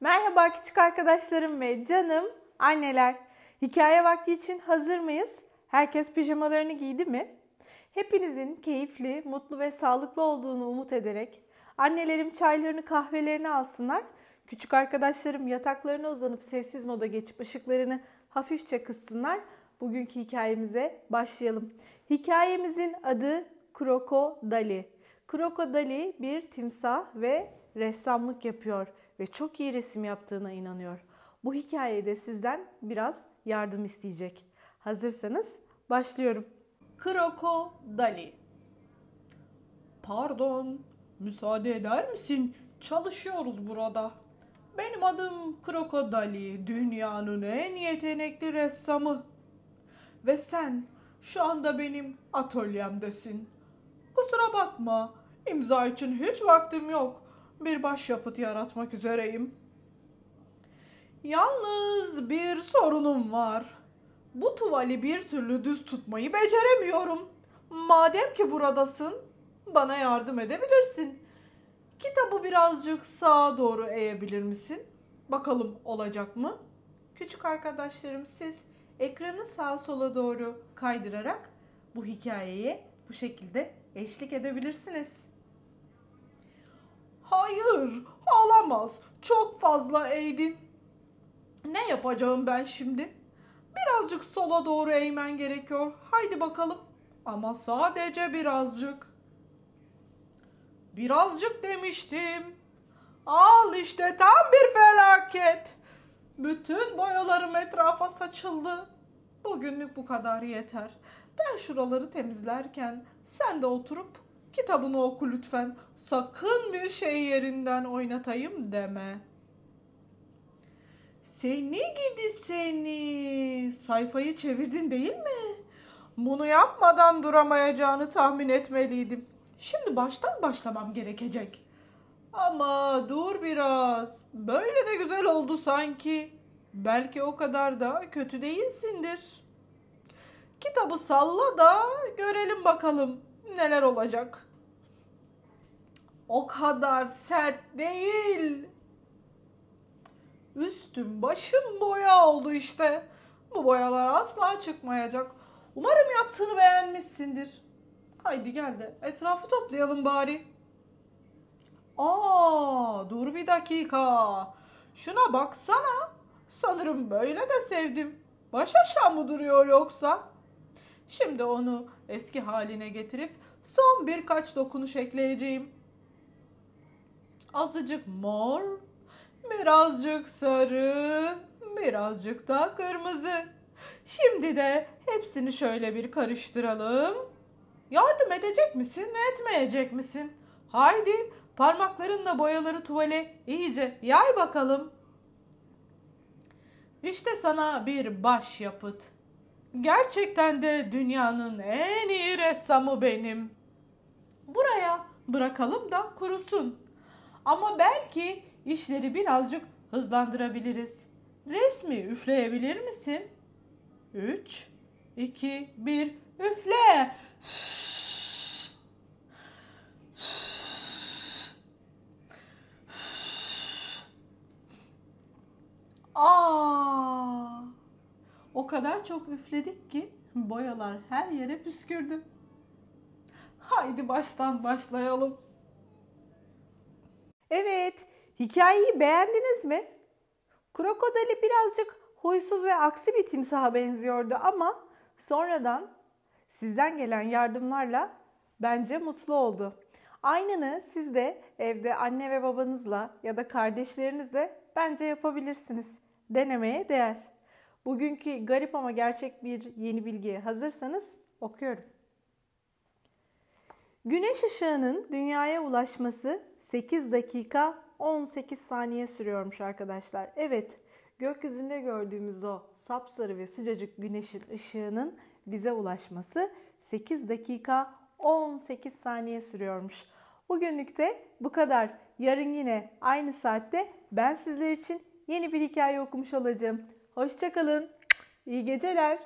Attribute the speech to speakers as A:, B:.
A: Merhaba küçük arkadaşlarım ve canım anneler. Hikaye vakti için hazır mıyız? Herkes pijamalarını giydi mi? Hepinizin keyifli, mutlu ve sağlıklı olduğunu umut ederek annelerim çaylarını kahvelerini alsınlar. Küçük arkadaşlarım yataklarına uzanıp sessiz moda geçip ışıklarını hafifçe kıssınlar. Bugünkü hikayemize başlayalım. Hikayemizin adı Kroko Dali. Kroko Dali bir timsah ve ressamlık yapıyor ve çok iyi resim yaptığına inanıyor. Bu hikayede sizden biraz yardım isteyecek. Hazırsanız başlıyorum.
B: Kroko Dali. Pardon, müsaade eder misin? Çalışıyoruz burada. Benim adım Kroko Dali, dünyanın en yetenekli ressamı. Ve sen şu anda benim atölyemdesin. Kusura bakma, imza için hiç vaktim yok. Bir başyapıt yaratmak üzereyim. Yalnız bir sorunum var. Bu tuvali bir türlü düz tutmayı beceremiyorum. Madem ki buradasın, bana yardım edebilirsin. Kitabı birazcık sağa doğru eğebilir misin? Bakalım olacak mı?
A: Küçük arkadaşlarım siz ekranı sağa sola doğru kaydırarak bu hikayeye bu şekilde eşlik edebilirsiniz.
B: Hayır, olamaz. Çok fazla eğdin. Ne yapacağım ben şimdi? Birazcık sola doğru eğmen gerekiyor. Haydi bakalım. Ama sadece birazcık. Birazcık demiştim. Al işte tam bir felaket. Bütün boyalarım etrafa saçıldı. Bugünlük bu kadar yeter. Ben şuraları temizlerken sen de oturup kitabını oku lütfen. Sakın bir şey yerinden oynatayım deme. Seni gidi seni. Sayfayı çevirdin değil mi? Bunu yapmadan duramayacağını tahmin etmeliydim. Şimdi baştan başlamam gerekecek. Ama dur biraz. Böyle de güzel oldu sanki. Belki o kadar da kötü değilsindir. Kitabı salla da görelim bakalım neler olacak. O kadar sert değil. Üstüm başım boya oldu işte. Bu boyalar asla çıkmayacak. Umarım yaptığını beğenmişsindir. Haydi gel de etrafı toplayalım bari. Aa, dur bir dakika. Şuna baksana. Sanırım böyle de sevdim. Baş aşağı mı duruyor yoksa? Şimdi onu eski haline getirip son birkaç dokunuş ekleyeceğim. Azıcık mor, birazcık sarı, birazcık da kırmızı. Şimdi de hepsini şöyle bir karıştıralım. Yardım edecek misin, etmeyecek misin? Haydi parmaklarınla boyaları tuvale iyice yay bakalım. İşte sana bir başyapıt. Gerçekten de dünyanın en iyi ressamı benim. Buraya bırakalım da kurusun. Ama belki işleri birazcık hızlandırabiliriz. Resmi üfleyebilir misin? 3, 2, 1, üfle. Aa! O kadar çok üfledik ki boyalar her yere püskürdü. Haydi baştan başlayalım.
A: Evet, hikayeyi beğendiniz mi? Krokodili birazcık huysuz ve aksi bir timsaha benziyordu ama sonradan sizden gelen yardımlarla bence mutlu oldu. Aynını siz de evde anne ve babanızla ya da kardeşlerinizle bence yapabilirsiniz. Denemeye değer. Bugünkü garip ama gerçek bir yeni bilgiye hazırsanız okuyorum. Güneş ışığının dünyaya ulaşması 8 dakika 18 saniye sürüyormuş arkadaşlar. Evet, gökyüzünde gördüğümüz o sapsarı ve sıcacık güneşin ışığının bize ulaşması 8 dakika 18 saniye sürüyormuş. Bugünlük de bu kadar. Yarın yine aynı saatte ben sizler için yeni bir hikaye okumuş olacağım. Hoşçakalın. İyi geceler.